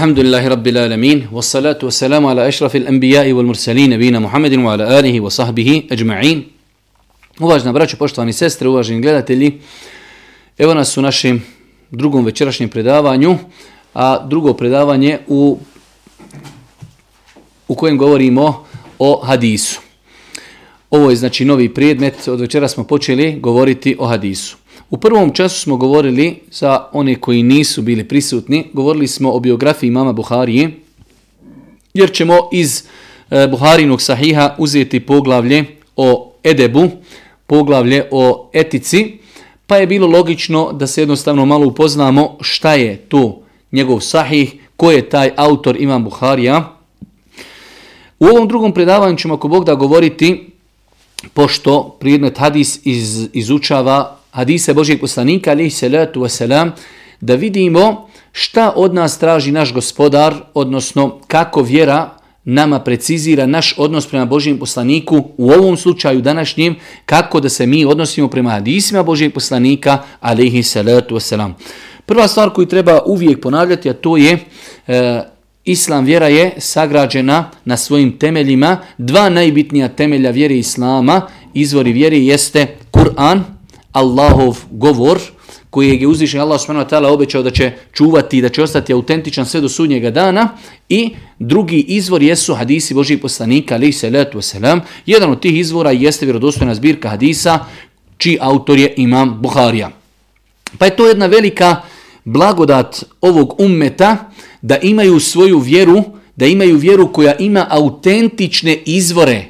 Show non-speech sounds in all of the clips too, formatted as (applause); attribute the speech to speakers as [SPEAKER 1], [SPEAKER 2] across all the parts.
[SPEAKER 1] الحمد لله رب العالمين والصلاة والسلام على أشرف الأنبياء والمرسلين نبينا محمد وعلى آله وصحبه أجمعين Uvažna braćo, poštovani sestre, uvaženi gledatelji, evo nas u našem drugom večerašnjem predavanju, a drugo predavanje u, u kojem govorimo o hadisu. Ovo je znači novi predmet, od večera smo počeli govoriti o hadisu. U prvom času smo govorili, za one koji nisu bili prisutni, govorili smo o biografiji mama Buharije, jer ćemo iz e, Buharinog sahiha uzeti poglavlje o edebu, poglavlje o etici, pa je bilo logično da se jednostavno malo upoznamo šta je to njegov sahih, ko je taj autor Imam Buharija. U ovom drugom predavanju ćemo ako Bog da govoriti, pošto prijednet hadis iz, izučava hadise Božijeg poslanika, alihi salatu wasalam, da vidimo šta od nas traži naš gospodar, odnosno kako vjera nama precizira naš odnos prema Božijem poslaniku, u ovom slučaju današnjem, kako da se mi odnosimo prema hadisima Božijeg poslanika, alihi salatu wasalam. Prva stvar koju treba uvijek ponavljati, a to je e, Islam vjera je sagrađena na svojim temeljima. Dva najbitnija temelja vjere Islama, izvori vjere jeste Kur'an, Allahov govor, koji je uzvišen Allah subhanahu wa ta'ala obećao da će čuvati i da će ostati autentičan sve do sudnjega dana i drugi izvor jesu hadisi Božih poslanika ali se letu wasalam. Jedan od tih izvora jeste vjerodostojna zbirka hadisa čiji autor je Imam Buharija. Pa je to jedna velika blagodat ovog ummeta da imaju svoju vjeru, da imaju vjeru koja ima autentične izvore.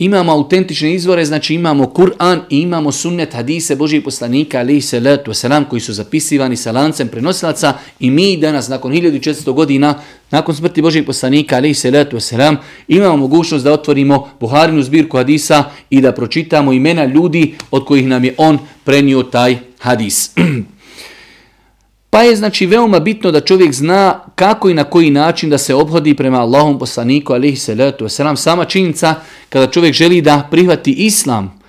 [SPEAKER 1] Imamo autentične izvore, znači imamo Kur'an i imamo sunnet hadise Božijeg poslanika alaihi salatu wasalam koji su zapisivani sa lancem prenosilaca i mi danas nakon 1400 godina nakon smrti Božijeg poslanika alaihi salatu wasalam imamo mogućnost da otvorimo Buharinu zbirku hadisa i da pročitamo imena ljudi od kojih nam je on prenio taj hadis. (clears throat) Pa je znači veoma bitno da čovjek zna kako i na koji način da se obhodi prema Allahom poslaniku alihi salatu wasalam. Sama činjenica kada čovjek želi da prihvati islam,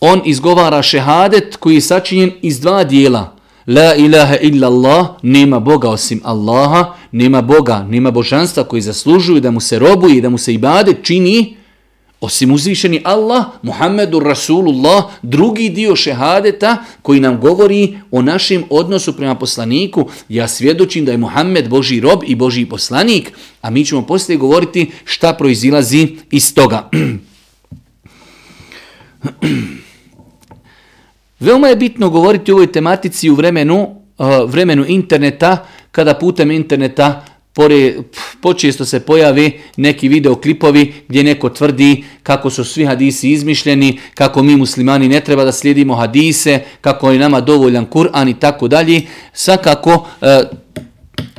[SPEAKER 1] on izgovara šehadet koji je sačinjen iz dva dijela. La ilaha illa Allah, nema Boga osim Allaha, nema Boga, nema božanstva koji zaslužuju da mu se robuje da mu se ibadet čini, Osim uzvišeni Allah, Muhammedu Rasulullah, drugi dio šehadeta koji nam govori o našem odnosu prema poslaniku, ja svjedočim da je Muhammed Boži rob i Boži poslanik, a mi ćemo poslije govoriti šta proizilazi iz toga. (clears throat) Veoma je bitno govoriti o ovoj tematici u vremenu, vremenu interneta, kada putem interneta Pore, počesto se pojavi neki videoklipovi gdje neko tvrdi kako su svi hadisi izmišljeni, kako mi muslimani ne treba da slijedimo hadise, kako je nama dovoljan Kur'an i tako dalje. Svakako, eh,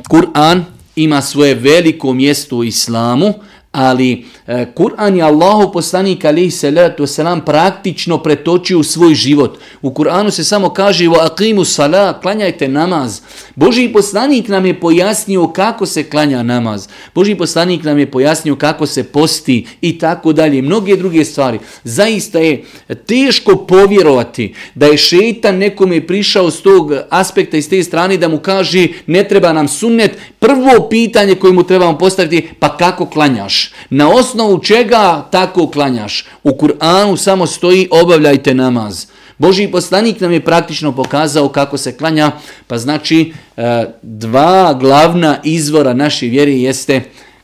[SPEAKER 1] Kur'an ima svoje veliko mjesto u islamu, ali e, Kur'an je Allahu poslanik alaihi salatu wasalam praktično pretočio u svoj život. U Kur'anu se samo kaže wa aqimu salat, klanjajte namaz. Boži poslanik nam je pojasnio kako se klanja namaz. Boži poslanik nam je pojasnio kako se posti i tako dalje. Mnoge druge stvari. Zaista je teško povjerovati da je šeitan nekome prišao s tog aspekta i s te strane da mu kaže ne treba nam sunnet. Prvo pitanje koje mu trebamo postaviti pa kako klanjaš? Na osnovu čega tako klanjaš? U Kur'anu samo stoji obavljajte namaz. Boži poslanik nam je praktično pokazao kako se klanja, pa znači e, dva glavna izvora naše vjere jeste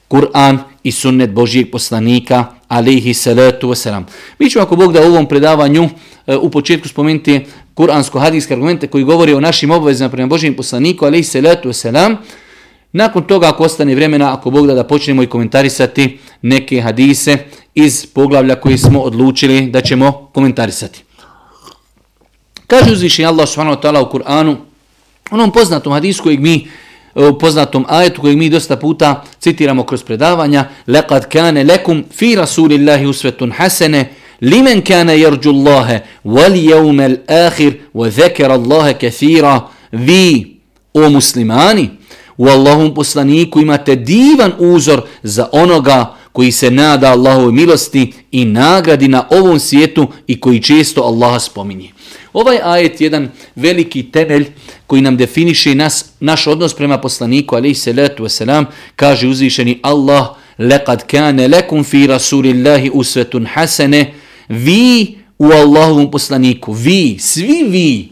[SPEAKER 1] Kur'an i sunnet Božijeg poslanika, alihi salatu wasalam. Mi ćemo ako Bog da u ovom predavanju e, u početku spomenuti kuransko-hadijske argumente koji govori o našim obavezama prema Božijem poslaniku, alihi salatu wasalam, Nakon toga, ako ostane vremena, ako Bog da, da počnemo i komentarisati neke hadise iz poglavlja koji smo odlučili da ćemo komentarisati. Kaže uzvišenje Allah subhanahu wa ta'ala u Kur'anu, onom poznatom hadisu kojeg mi, u poznatom ajetu kojeg mi dosta puta citiramo kroz predavanja, لَقَدْ كَانَ لَكُمْ فِي رَسُولِ اللَّهِ أُسْوَةٌ حَسَنَ لِمَنْ كَانَ يَرْجُ اللَّهَ وَالْيَوْمَ الْآخِرِ وَذَكَرَ اللَّهَ كَثِيرًا Vi, o muslimani, u Allahom poslaniku imate divan uzor za onoga koji se nada Allahove milosti i nagradi na ovom svijetu i koji često Allaha spominje. Ovaj ajet je jedan veliki temelj koji nam definiše nas, naš odnos prema poslaniku, ali i salatu wasalam, kaže uzvišeni Allah, lekad kane lekum fi rasulillahi usvetun hasene, vi u Allahovom poslaniku, vi, svi vi,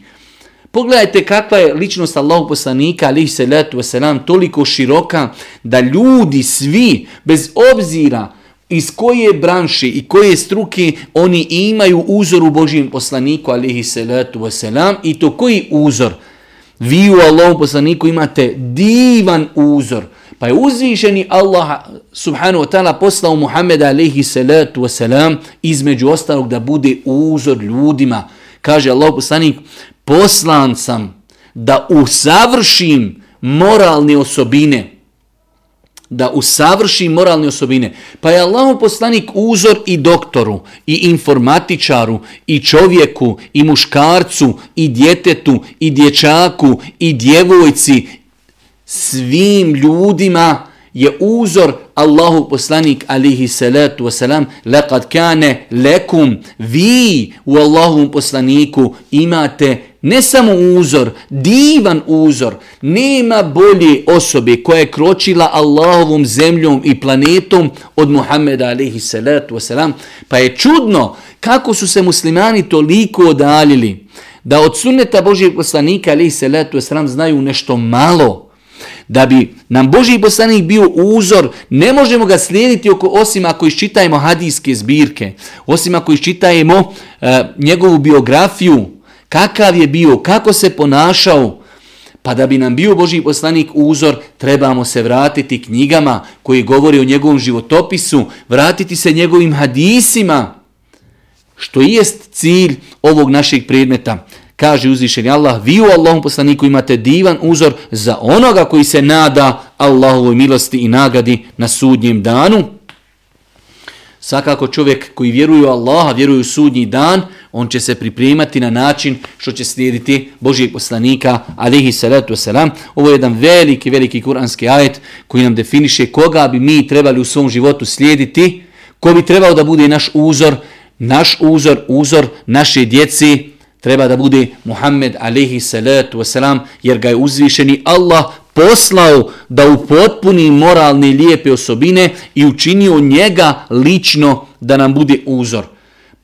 [SPEAKER 1] Pogledajte kakva je ličnost Allahog poslanika, alihi salatu wasalam, toliko široka, da ljudi svi, bez obzira iz koje branše i koje struke, oni imaju uzor u Božijem poslaniku, alihi salatu wasalam, i to koji uzor? Vi u Allahom poslaniku imate divan uzor. Pa je uzvišeni Allah subhanahu wa ta'ala poslao Muhammeda alaihi salatu wasalam između ostalog da bude uzor ljudima. Kaže Allah poslanik, poslan sam da usavršim moralne osobine. Da usavršim moralne osobine. Pa je Allah poslanik uzor i doktoru, i informatičaru, i čovjeku, i muškarcu, i djetetu, i dječaku, i djevojci, svim ljudima je uzor Allahu poslanik alihi salatu wasalam laqad kane lekum vi u Allahovom poslaniku imate ne samo uzor, divan uzor, nema bolje osobe koja je kročila Allahovom zemljom i planetom od Muhammeda alaihi salatu wasalam, pa je čudno kako su se muslimani toliko odaljili da od sunneta Božijeg poslanika alaihi salatu wasalam znaju nešto malo, da bi nam Boži poslanik bio uzor, ne možemo ga slijediti oko, osim ako iščitajemo hadijske zbirke, osim ako iščitajemo e, njegovu biografiju, kakav je bio, kako se ponašao, pa da bi nam bio Boži poslanik uzor, trebamo se vratiti knjigama koji govori o njegovom životopisu, vratiti se njegovim hadisima, što jest cilj ovog našeg predmeta kaže uzvišeni Allah, vi u Allahom poslaniku imate divan uzor za onoga koji se nada Allahovoj milosti i nagradi na sudnjem danu. Svakako čovjek koji vjeruje u Allaha, vjeruje u sudnji dan, on će se pripremati na način što će slijediti Božijeg poslanika, alihi salatu wasalam. Ovo je jedan veliki, veliki kuranski ajet koji nam definiše koga bi mi trebali u svom životu slijediti, ko bi trebao da bude naš uzor, naš uzor, uzor naše djeci, treba da bude Muhammed alaihi salatu wasalam, jer ga je uzvišeni Allah poslao da upotpuni moralne lijepe osobine i učinio njega lično da nam bude uzor.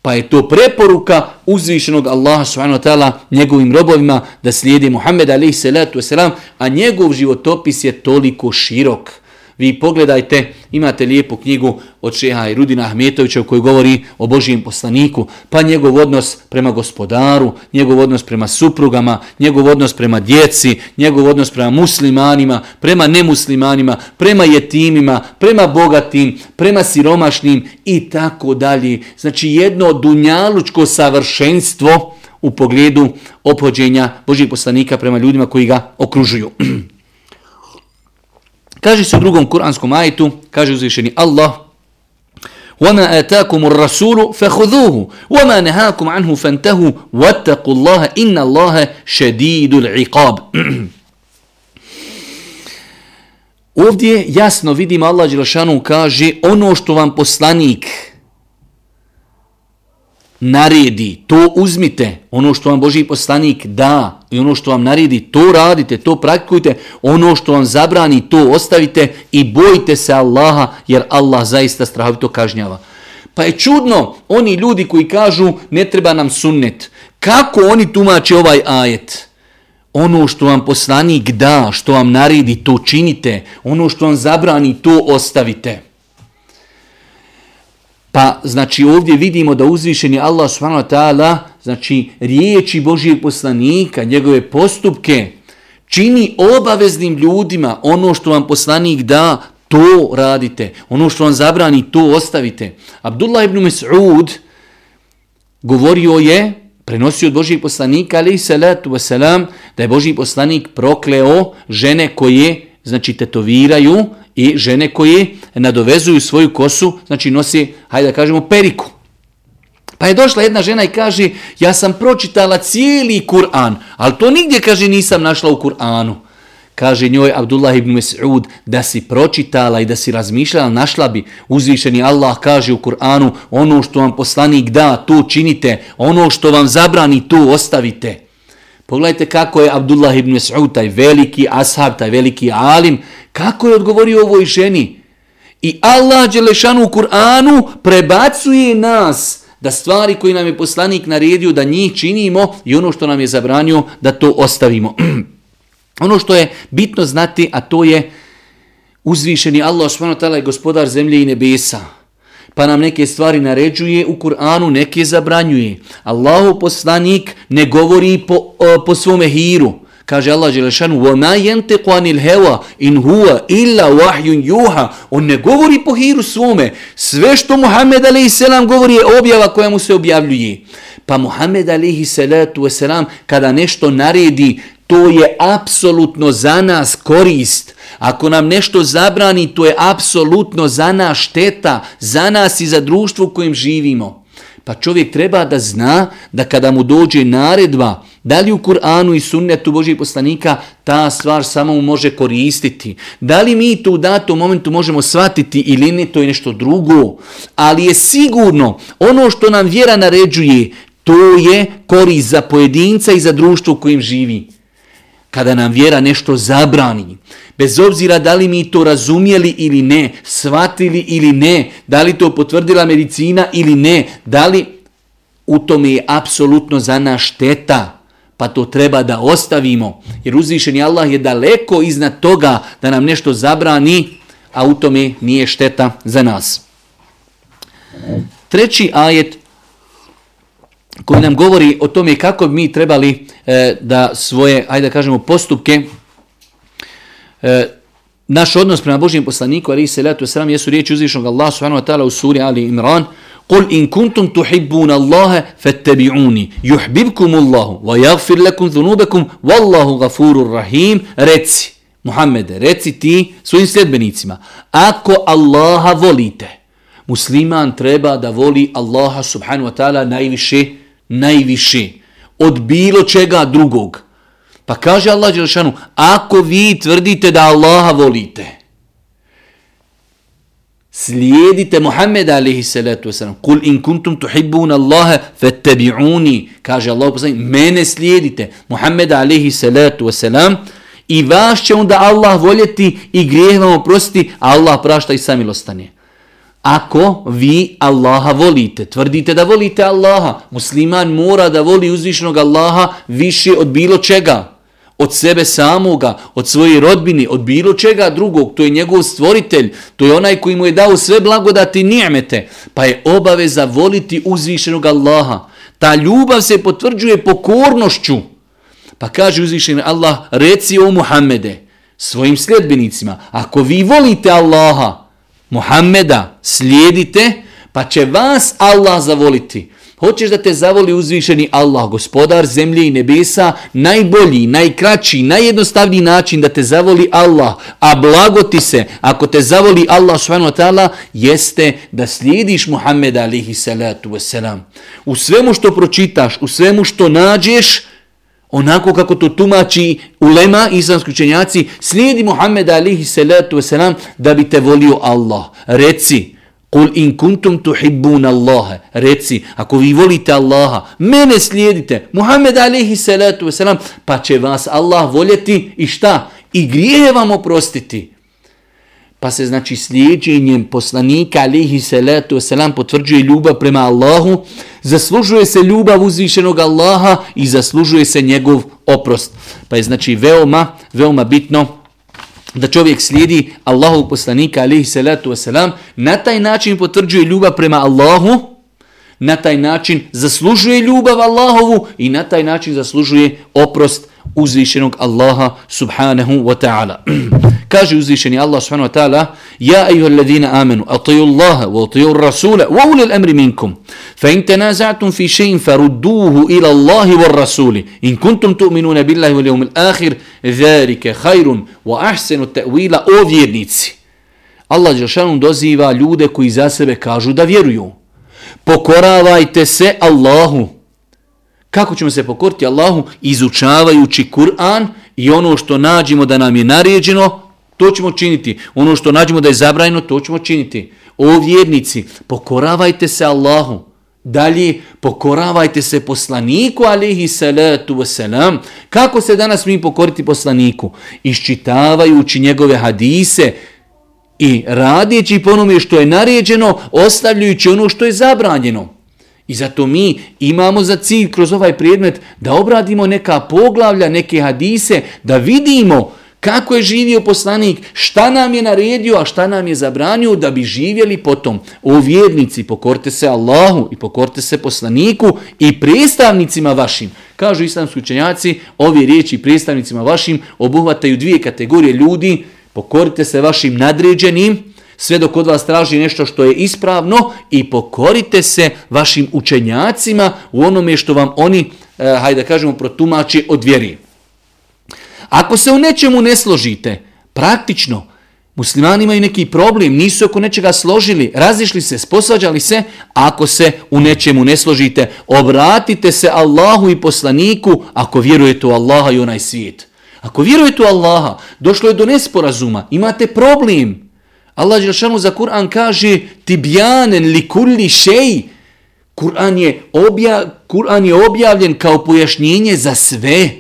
[SPEAKER 1] Pa je to preporuka uzvišenog Allaha subhanahu wa ta'ala njegovim robovima da slijedi Muhammed alaihi salatu wasalam, a njegov životopis je toliko širok. Vi pogledajte, imate lijepu knjigu od šeha i Rudina Ahmetovića u kojoj govori o Božijem poslaniku, pa njegov odnos prema gospodaru, njegov odnos prema suprugama, njegov odnos prema djeci, njegov odnos prema muslimanima, prema nemuslimanima, prema jetimima, prema bogatim, prema siromašnim i tako dalje. Znači jedno dunjalučko savršenstvo u pogledu opođenja Božijeg poslanika prema ljudima koji ga okružuju. (clears throat) Kaže se u drugom kuranskom ajetu, kaže uzvišeni Allah, وَمَا آتَاكُمُ الرَّسُولُ فَخُذُوهُ وَمَا نَهَاكُمْ عَنْهُ فَانْتَهُ وَاتَّقُوا اللَّهَ إِنَّ اللَّهَ شَدِيدُ الْعِقَابِ Ovdje jasno vidimo Allah Đelšanu kaže ono što vam poslanik naredi, to uzmite, ono što vam Boži poslanik da i ono što vam naredi, to radite, to praktikujte, ono što vam zabrani, to ostavite i bojite se Allaha jer Allah zaista strahovito kažnjava. Pa je čudno, oni ljudi koji kažu ne treba nam sunnet, kako oni tumače ovaj ajet? Ono što vam poslanik da, što vam naredi, to činite, ono što vam zabrani, to ostavite. Pa znači ovdje vidimo da uzvišeni Allah subhanahu wa ta'ala, znači riječi Božijeg poslanika, njegove postupke, čini obaveznim ljudima ono što vam poslanik da, to radite. Ono što vam zabrani, to ostavite. Abdullah ibn Mas'ud govorio je, prenosio od Božijeg poslanika, ali i salatu wasalam, da je Božiji poslanik prokleo žene koje, znači, tetoviraju, i žene koje nadovezuju svoju kosu, znači nosi, hajde da kažemo, periku. Pa je došla jedna žena i kaže, ja sam pročitala cijeli Kur'an, ali to nigdje, kaže, nisam našla u Kur'anu. Kaže njoj Abdullah ibn Mas'ud da si pročitala i da si razmišljala, našla bi uzvišeni Allah kaže u Kur'anu ono što vam poslanik da, to činite, ono što vam zabrani, to ostavite. Pogledajte kako je Abdullah ibn Mas'ud, taj veliki ashab, taj veliki alim, kako je odgovorio ovoj ženi. I Allah Đelešanu u Kur'anu prebacuje nas da stvari koje nam je poslanik naredio da njih činimo i ono što nam je zabranio da to ostavimo. (clears throat) ono što je bitno znati, a to je uzvišeni Allah subhanahu je gospodar zemlje i nebesa. Pa nam neke stvari naređuje u Kur'anu, neke zabranjuje. Allahu poslanik ne govori po, po svome hiru. Kaže Allah Đelešanu, وَمَا يَنْتِقُ عَنِ الْهَوَا إِنْ هُوَ إِلَّا وَحْيٌ يُوحَ On ne govori po hiru svome. Sve što Muhammed a.s. govori je objava koja mu se objavljuje. Pa Muhammed a.s. kada nešto naredi, to je apsolutno za nas korist. Ako nam nešto zabrani, to je apsolutno za nas šteta, za nas i za društvo u kojem živimo. Pa čovjek treba da zna da kada mu dođe naredba, da li u Kur'anu i sunnetu Božih poslanika ta stvar samo može koristiti. Da li mi to u datom momentu možemo shvatiti ili ne, to je nešto drugo. Ali je sigurno ono što nam vjera naređuje, to je korist za pojedinca i za društvo u kojem živi. Kada nam vjera nešto zabrani, bez obzira da li mi to razumjeli ili ne, shvatili ili ne, da li to potvrdila medicina ili ne, da li u tome je apsolutno za nas šteta pa to treba da ostavimo. Jer uzvišeni Allah je daleko iznad toga da nam nešto zabrani, a u tome nije šteta za nas. Treći ajet koji nam govori o tome kako bi mi trebali e, da svoje, ajde da kažemo, postupke, e, naš odnos prema Božijem poslaniku, ali i salatu sram, jesu riječi uzvišnog Allah subhanahu wa ta'ala u suri Ali Imran, قل إن كنتم تحبون الله فاتبعوني يحببكم الله ويغفر لكم ذنوبكم والله غفور رحيم reci Muhammed, reci ti svojim sljedbenicima, ako Allaha volite, musliman treba da voli Allaha subhanahu wa ta'ala najviše, najviše, od bilo čega drugog. Pa kaže Allah Đelšanu, ako vi tvrdite da Allaha volite, Slijedite Muhammeda alaihi salatu wasalam. Kul in kuntum tuhibbun Allahe fattabi'uni. Kaže Allah poslanik, mene slijedite. Muhammeda alaihi salatu wasalam. I vas će onda Allah voljeti i grijeh vam oprostiti, a Allah prašta i samilostanje. Ako vi Allaha volite, tvrdite da volite Allaha, musliman mora da voli uzvišnog Allaha više od bilo čega od sebe samoga, od svoje rodbine, od bilo čega drugog, to je njegov stvoritelj, to je onaj koji mu je dao sve blagodati i nijemete, pa je obaveza voliti uzvišenog Allaha. Ta ljubav se potvrđuje pokornošću. Pa kaže uzvišeni Allah, reci o Muhammede, svojim sljedbenicima, ako vi volite Allaha, Muhammeda, slijedite, pa će vas Allah zavoliti. Hoćeš da te zavoli uzvišeni Allah, gospodar zemlje i nebesa, najbolji, najkraći, najjednostavniji način da te zavoli Allah, a blagoti se, ako te zavoli Allah subhanahu ta'ala, jeste da slijediš Muhammeda alihi salatu wasalam. U svemu što pročitaš, u svemu što nađeš, onako kako to tumači ulema i islamski učenjaci, slijedi Muhammeda alihi salatu wasalam da bi te volio Allah. Reci, Kul in kuntum tuhibbuna Allaha. Reci, ako vi volite Allaha, mene slijedite. Muhammed alaihi salatu wasalam, pa će vas Allah voljeti i šta? I grijehe vam oprostiti. Pa se znači slijedjenjem poslanika alaihi salatu wasalam potvrđuje ljubav prema Allahu, zaslužuje se ljubav uzvišenog Allaha i zaslužuje se njegov oprost. Pa je znači veoma, veoma bitno da čovjek slijedi Allahu poslanika alihi salatu wasalam, na taj način potvrđuje ljubav prema Allahu, na taj način zaslužuje ljubav Allahovu i na taj način zaslužuje oprost uzvišenog Allaha subhanahu wa ta'ala. (clears throat) Kaže uzvišeni Allah subhanahu wa ta'ala Ja ejuha alladhina amenu, atiju Allaha, wa atiju Rasula, wa ulil amri minkum. Fa in tenaza'tum fi še'in farudduhu ila Allahi wa Rasuli. In kuntum tu'minuna billahi wal yawmil akhir dharike khairun wa ahsenu ta'wila o vjernici. Allah Đelšanom doziva ljude koji za sebe kažu da vjeruju. Pokoravajte se Allahu. Kako ćemo se pokoriti Allahu? Izučavajući Kur'an I ono što nađemo da nam je naređeno, to ćemo činiti. Ono što nađemo da je zabranjeno, to ćemo činiti. O vjernici, pokoravajte se Allahu. Dalje, pokoravajte se poslaniku, alihi salatu wasalam. Kako se danas mi pokoriti poslaniku? Iščitavajući njegove hadise i radijeći po onome što je naređeno, ostavljajući ono što je zabranjeno. I zato mi imamo za cilj kroz ovaj predmet da obradimo neka poglavlja, neke hadise, da vidimo kako je živio poslanik, šta nam je naredio, a šta nam je zabranio da bi živjeli potom. O vjernici, pokorte se Allahu i pokorte se poslaniku i predstavnicima vašim. Kažu islamski učenjaci, ove riječi predstavnicima vašim obuhvataju dvije kategorije ljudi, pokorite se vašim nadređenim, sve dok od vas traži nešto što je ispravno i pokorite se vašim učenjacima u onome što vam oni, eh, hajde da kažemo, protumači od vjeri. Ako se u nečemu ne složite, praktično, muslimani imaju neki problem, nisu oko nečega složili, razišli se, sposvađali se, ako se u nečemu ne složite, obratite se Allahu i poslaniku ako vjerujete u Allaha i onaj svijet. Ako vjerujete u Allaha, došlo je do nesporazuma, imate problem. Allah Đelšanu za Kur'an kaže tibjanen li kulli šej. Kur'an je, obja, Kur'an je objavljen kao pojašnjenje za sve.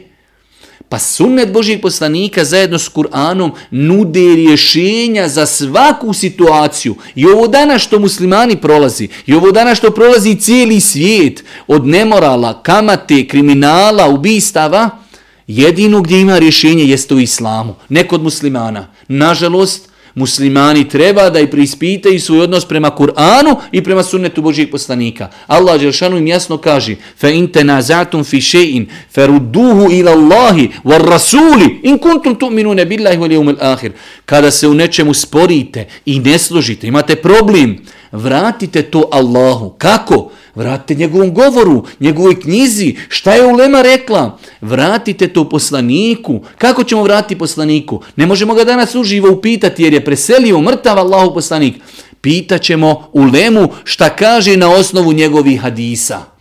[SPEAKER 1] Pa sunnet Božih poslanika zajedno s Kur'anom nude rješenja za svaku situaciju. I ovo dana što muslimani prolazi, i ovo dana što prolazi cijeli svijet od nemorala, kamate, kriminala, ubistava, jedino gdje ima rješenje jeste u islamu, ne kod muslimana. Nažalost, muslimani treba da i prispitaju svoj odnos prema Kur'anu i prema sunnetu Božijeg poslanika. Allah Đelšanu im jasno kaže fa in tenazatum fi še'in ferudduhu ila Allahi war rasuli in kuntum tu'minune billahi wal jevmil ahir. Kada se u nečemu sporite i ne složite, imate problem, vratite to Allahu. Kako? Vratite njegovom govoru, njegovoj knjizi. Šta je Ulema rekla? Vratite to poslaniku. Kako ćemo vratiti poslaniku? Ne možemo ga danas uživo upitati jer je preselio mrtav Allahov poslanik. Pitaćemo Ulemu šta kaže na osnovu njegovih hadisa.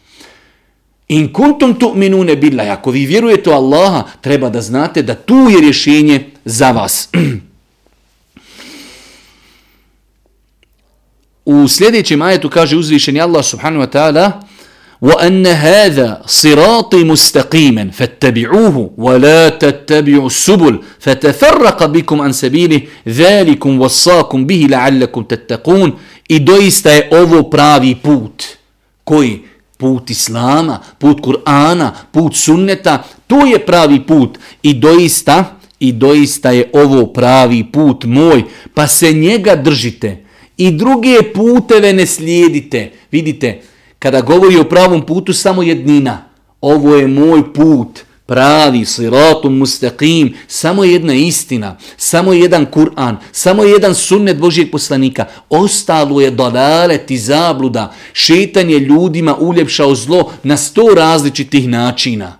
[SPEAKER 1] In kuntum tu'minune billah. Ako vi vjerujete u Allaha, treba da znate da tu je rješenje za vas. (clears throat) U sljedećem ajetu kaže uzvišeni Allah subhanahu wa ta'ala وَأَنَّ هَذَا صِرَاطِ مُسْتَقِيمًا فَاتَّبِعُوهُ وَلَا تَتَّبِعُوا السُّبُلِ فَتَفَرَّقَ بِكُمْ عَنْ سَبِيلِهِ ذَلِكُمْ وَصَّاكُمْ بِهِ لَعَلَّكُمْ تَتَّقُونَ I doista je ovo pravi put. Koji? Put Islama, put Kur'ana, put sunneta. To je pravi put. I doista, i doista je ovo pravi put moj. Pa se njega držite i druge puteve ne slijedite. Vidite, kada govori o pravom putu, samo jednina. Ovo je moj put, pravi, siratum, mustaqim, samo jedna istina, samo jedan Kur'an, samo jedan sunnet Božijeg poslanika. Ostalo je dalalet i zabluda. Šetan je ljudima uljepšao zlo na sto različitih načina.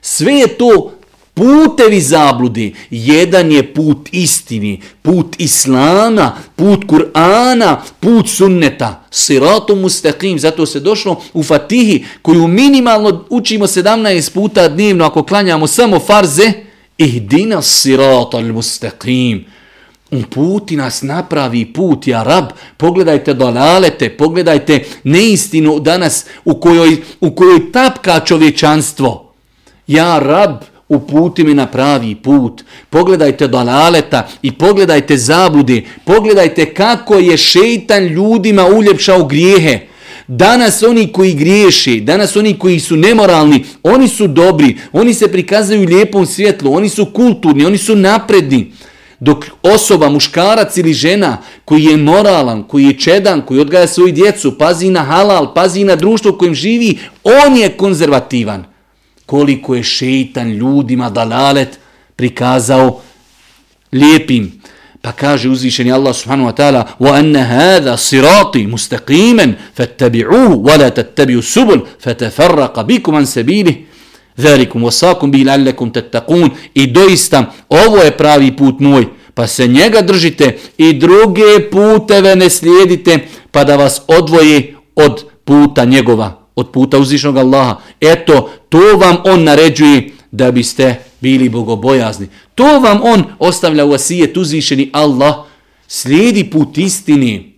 [SPEAKER 1] Sve je to putevi zablude, Jedan je put istini, put islama, put Kur'ana, put sunneta. Siratu mustaqim, zato se došlo u Fatihi, koju minimalno učimo 17 puta dnevno ako klanjamo samo farze, ihdina siratu mustaqim. Uputi nas napravi put, ja rab, pogledajte donalete, pogledajte neistinu danas u kojoj, u kojoj tapka čovječanstvo. Ja rab, uputi mi na pravi put. Pogledajte dalaleta i pogledajte zabude. Pogledajte kako je šeitan ljudima uljepšao grijehe. Danas oni koji griješe, danas oni koji su nemoralni, oni su dobri, oni se prikazuju lijepom svjetlu, oni su kulturni, oni su napredni. Dok osoba, muškarac ili žena koji je moralan, koji je čedan, koji odgaja svoju djecu, pazi na halal, pazi na društvo u kojem živi, on je konzervativan koliko je šeitan ljudima dalalet prikazao lijepim. Pa kaže uzvišeni Allah subhanahu wa ta'ala وَأَنَّ هَذَا صِرَاطِ مُسْتَقِيمًا فَاتَّبِعُوهُ وَلَا تَتَّبِعُوا سُبُلْ فَتَفَرَّقَ بِكُمْ عَنْ سَبِيلِهِ ذَلِكُمْ وَسَاكُمْ بِهِ لَعَلَّكُمْ تَتَّقُونَ I doista, ovo je pravi put moj, pa se njega držite i druge puteve ne slijedite, pa da vas odvoji od puta njegova od puta uzvišnog Allaha. Eto, to vam on naređuje da biste bili bogobojazni. To vam on ostavlja u asijet uzvišeni Allah. Slijedi put istini.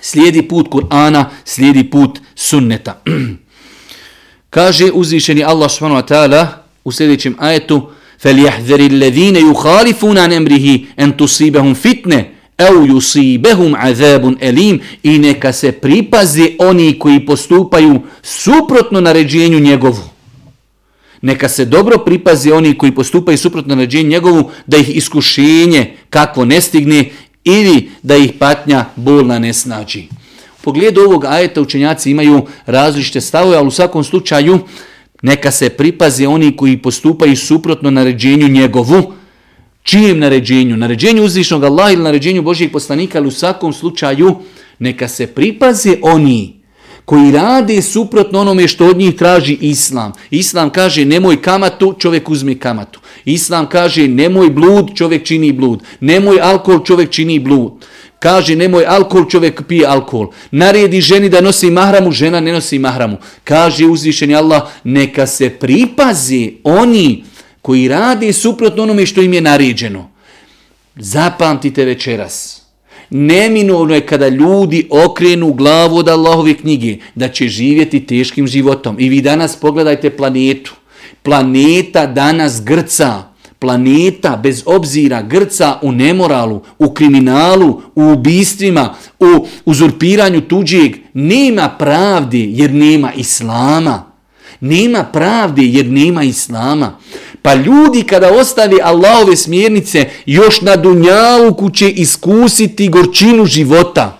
[SPEAKER 1] Slijedi put Kur'ana, slijedi put sunneta. (clears throat) Kaže uzvišeni Allah subhanahu wa ta'ala u sljedećem ajetu فَلْيَحْذَرِ الَّذِينَ يُخَالِفُونَ عَنْ أَمْرِهِ أَنْ تُصِيبَهُمْ فِتْنَةً au yusibehum azabun alim. I neka se pripaze oni koji postupaju suprotno naređenju njegovu. Neka se dobro pripaze oni koji postupaju suprotno naređenju njegovu da ih iskušenje kakvo ne stigne ili da ih patnja bolna ne snađi. U pogledu ovog ajeta učenjaci imaju različite stavove ali u svakom slučaju neka se pripaze oni koji postupaju suprotno naređenju njegovu. Čijem naređenju? Naređenju uzvišnog Allaha ili naređenju Božijeg poslanika, ali u svakom slučaju neka se pripaze oni koji rade suprotno onome što od njih traži Islam. Islam kaže nemoj kamatu, čovjek uzme kamatu. Islam kaže nemoj blud, čovjek čini blud. Nemoj alkohol, čovjek čini blud. Kaže nemoj alkohol, čovjek pije alkohol. Naredi ženi da nosi mahramu, žena ne nosi mahramu. Kaže uzvišeni Allah, neka se pripazi oni koji rade suprotno onome što im je naređeno. Zapamtite večeras. Neminovno je kada ljudi okrenu glavu od Allahove knjige da će živjeti teškim životom. I vi danas pogledajte planetu. Planeta danas grca planeta bez obzira grca u nemoralu, u kriminalu, u ubistvima, u uzurpiranju tuđeg, nema pravde jer nema islama. Nema pravde jer nema islama. Pa ljudi kada ostavi Allahove smjernice, još na dunjaluku će iskusiti gorčinu života.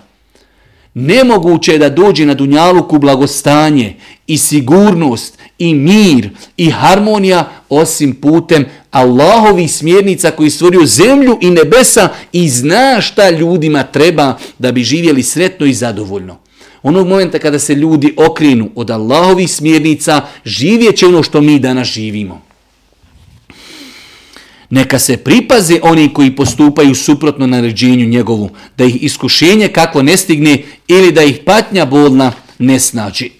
[SPEAKER 1] Nemoguće je da dođe na dunjaluku blagostanje i sigurnost i mir i harmonija osim putem Allahovi smjernica koji stvorio zemlju i nebesa i zna šta ljudima treba da bi živjeli sretno i zadovoljno. Onog momenta kada se ljudi okrenu od Allahovih smjernica, živjet će ono što mi danas živimo. Neka se pripaze oni koji postupaju suprotno naređenju njegovu, da ih iskušenje kako ne stigne ili da ih patnja bolna ne snađi.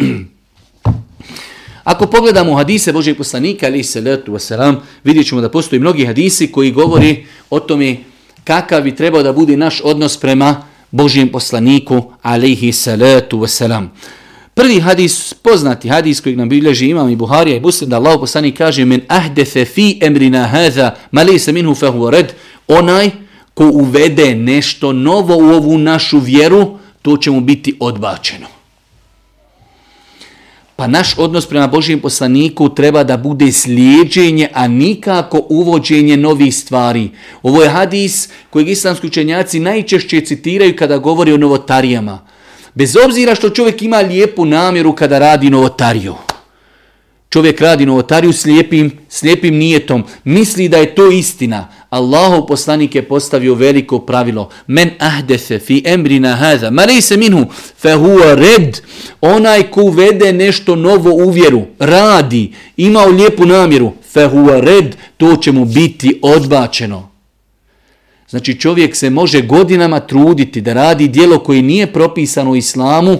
[SPEAKER 1] Ako pogledamo hadise Božeg poslanika, ali se letu wasalam, vidjet ćemo da postoji mnogi hadisi koji govori o tome kakav bi trebao da bude naš odnos prema Božijem poslaniku, alaihi salatu wasalam. Prvi hadis, poznati hadis kojeg nam bilježi imam i Buharija i Muslim, da Allah poslanik kaže men ahdefe fi emrina hadha, mali se minhu fehu red, onaj ko uvede nešto novo u ovu našu vjeru, to će mu biti odbačeno. Pa naš odnos prema Božijem poslaniku treba da bude slijedženje, a nikako uvođenje novih stvari. Ovo je hadis kojeg islamski učenjaci najčešće citiraju kada govori o novotarijama. Bez obzira što čovjek ima lijepu namjeru kada radi novotariju. Čovjek radi novotariju slijepim, slijepim nijetom. Misli da je to istina. Allahov poslanik je postavio veliko pravilo. Men ahdese fi emrina hadha. Mari se minhu. Fe huwa red. Onaj ko vede nešto novo u vjeru. Radi. Imao lijepu namjeru. Fe huwa red. To će mu biti odbačeno. Znači čovjek se može godinama truditi da radi dijelo koje nije propisano u islamu,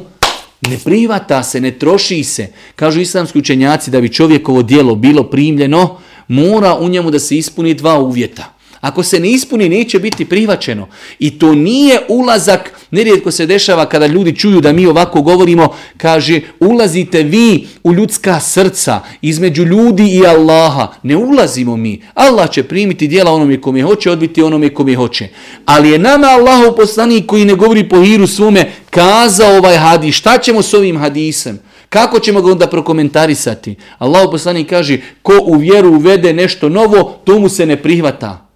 [SPEAKER 1] ne privata se, ne troši se. Kažu islamski učenjaci da bi čovjekovo dijelo bilo primljeno, mora u njemu da se ispuni dva uvjeta. Ako se ne ispuni, neće biti prihvaćeno. I to nije ulazak, nerijetko se dešava kada ljudi čuju da mi ovako govorimo, kaže, ulazite vi u ljudska srca, između ljudi i Allaha. Ne ulazimo mi. Allah će primiti dijela onome kome hoće, odbiti onome kome hoće. Ali je nama Allah poslanik koji ne govori po hiru svome, kazao ovaj hadis. Šta ćemo s ovim hadisem? Kako ćemo ga onda prokomentarisati? Allah poslanik kaže, ko u vjeru uvede nešto novo, to mu se ne prihvata.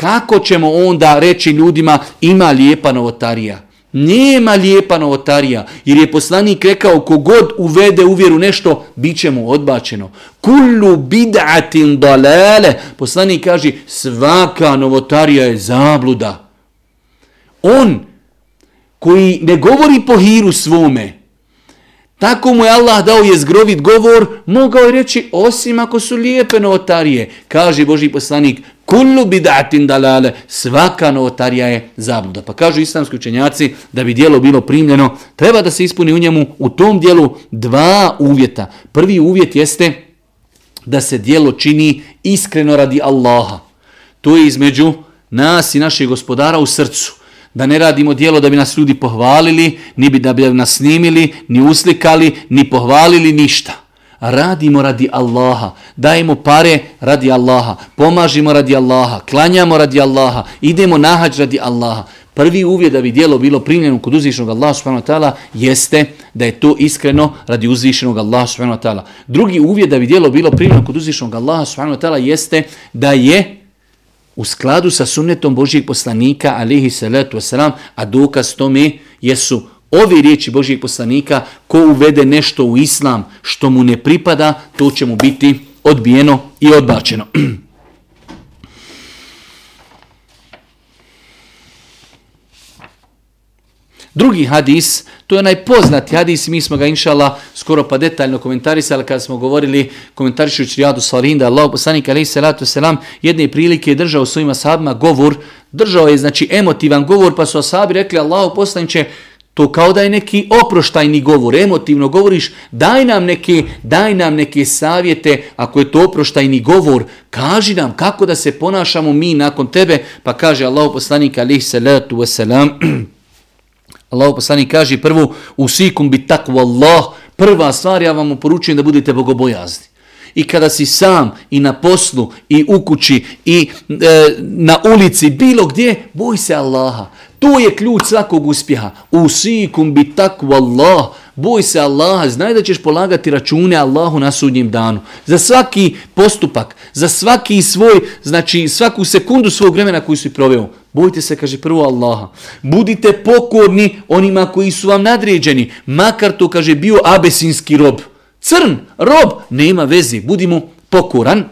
[SPEAKER 1] Kako ćemo onda reći ljudima ima lijepa novotarija? Nema lijepa novotarija, jer je poslanik rekao kogod uvede u vjeru nešto, bit će mu odbačeno. Kullu bid'atin dalale, poslanik kaže svaka novotarija je zabluda. On koji ne govori po hiru svome, Tako mu je Allah dao je zgrovit govor, mogao je reći osim ako su lijepe novotarije. Kaže Boži poslanik, kullu bidatin dalale, svaka novotarija je zabluda. Pa kažu islamski učenjaci da bi dijelo bilo primljeno, treba da se ispuni u njemu u tom dijelu dva uvjeta. Prvi uvjet jeste da se dijelo čini iskreno radi Allaha. To je između nas i našeg gospodara u srcu. Da ne radimo dijelo da bi nas ljudi pohvalili, ni bi da bi nas snimili, ni uslikali, ni pohvalili, ništa. Radimo radi Allaha, dajemo pare radi Allaha, pomažimo radi Allaha, klanjamo radi Allaha, idemo nahađ radi Allaha. Prvi uvjet da bi dijelo bilo primljeno kod uzvišenog Allaha subhanahu wa ta'ala jeste da je to iskreno radi uzvišenog Allaha subhanahu wa ta'ala. Drugi uvjet da bi dijelo bilo primljeno kod uzvišenog Allaha subhanahu wa ta'ala jeste da je u skladu sa sunnetom Božijeg poslanika alihi salatu wasalam, a dokaz tome jesu ove riječi Božijeg poslanika ko uvede nešto u islam što mu ne pripada, to će mu biti odbijeno i odbačeno. (clears throat) Drugi hadis, to je najpoznati hadis, mi smo ga inšala skoro pa detaljno komentarisali kada smo govorili komentarišući Rijadu Salihin da Allah poslanik alaih salatu selam jedne prilike je držao svojima sahabima govor, držao je znači emotivan govor pa su asabi rekli Allah poslaniće to kao da je neki oproštajni govor, emotivno govoriš, daj nam neke, daj nam neke savjete, ako je to oproštajni govor, kaži nam kako da se ponašamo mi nakon tebe, pa kaže Allah poslanik alaih salatu wasalam, (clears throat) Allah poslanik kaže prvo, usikum bi takvu Allah, prva stvar ja vam poručujem da budete bogobojazni. I kada si sam i na poslu i u kući i e, na ulici, bilo gdje, boj se Allaha. To je ključ svakog uspjeha. Usikum bi takvu Allah, boj se Allaha, znaj da ćeš polagati račune Allahu na sudnjem danu. Za svaki postupak, za svaki svoj, znači svaku sekundu svog vremena koju si proveo. Bojte se, kaže prvo Allaha. Budite pokorni onima koji su vam nadređeni. Makar to, kaže, bio abesinski rob. Crn, rob, nema vezi. Budimo pokoran.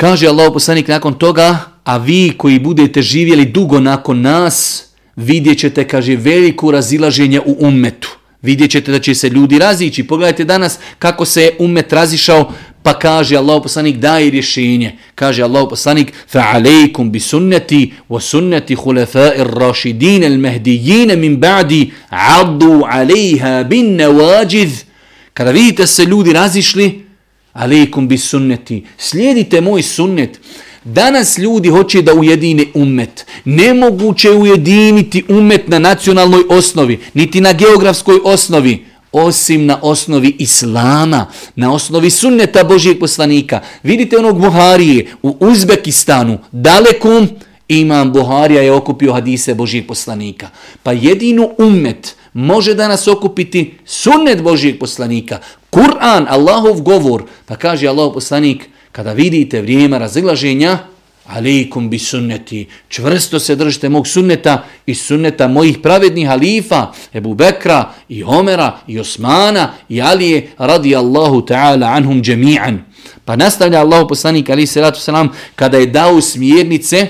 [SPEAKER 1] Kaže Allah poslanik nakon toga, a vi koji budete živjeli dugo nakon nas, vidjet ćete, kaže, veliku razilaženje u ummetu. Vidjet ćete da će se ljudi razići. Pogledajte danas kako se je ummet razišao, pa kaže Allah poslanik daje rješenje. Kaže Allah poslanik fa bi sunnati wa sunnati khulafa'ir rashidin al mahdiyyin min ba'di 'addu 'alayha bin nawajid. Kada vidite se ljudi razišli, alejkum bi sunneti. Slijedite moj sunnet. Danas ljudi hoće da ujedine umet. Nemoguće ujediniti umet na nacionalnoj osnovi, niti na geografskoj osnovi, osim na osnovi Islama, na osnovi sunneta Božijeg poslanika. Vidite onog Buharije u Uzbekistanu, dalekom, imam Buharija je okupio hadise Božijeg poslanika. Pa jedinu umet može danas okupiti sunnet Božijeg poslanika, Kur'an, Allahov govor, pa kaže Allahov poslanik, kada vidite vrijeme razilaženja, alikum bi sunneti, čvrsto se držite mog sunneta i sunneta mojih pravednih halifa, Ebu Bekra i Omera i Osmana i Alije radi Allahu ta'ala anhum džemi'an. Pa nastavlja Allahu poslanik ali se ratu kada je dao smjernice